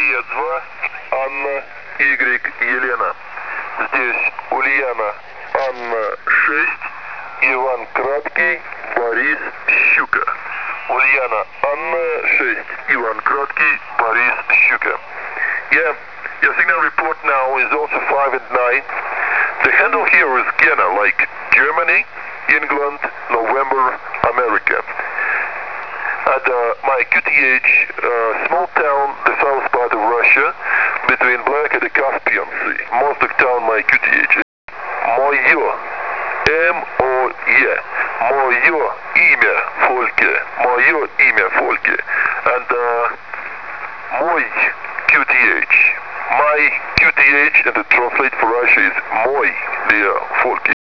Улья-2, Анна, Игрик, Елена. Здесь Ульяна, Анна, 6, Иван Краткий, Борис, Щука. Ульяна, Анна, 6, Иван Краткий, Борис, Щука. Yeah, your signal report now is also 5 and 9. The handle here is Gena, like Germany, England, November, America. At uh, my QTH, uh, small town between Black and the Caspian Sea. Most of town, my QTH. Мое, М-О-Е, мое имя Фольке, мое имя Фольке. And uh, мой QTH, my QTH, and the translate for Russia is мой, dear Фольке.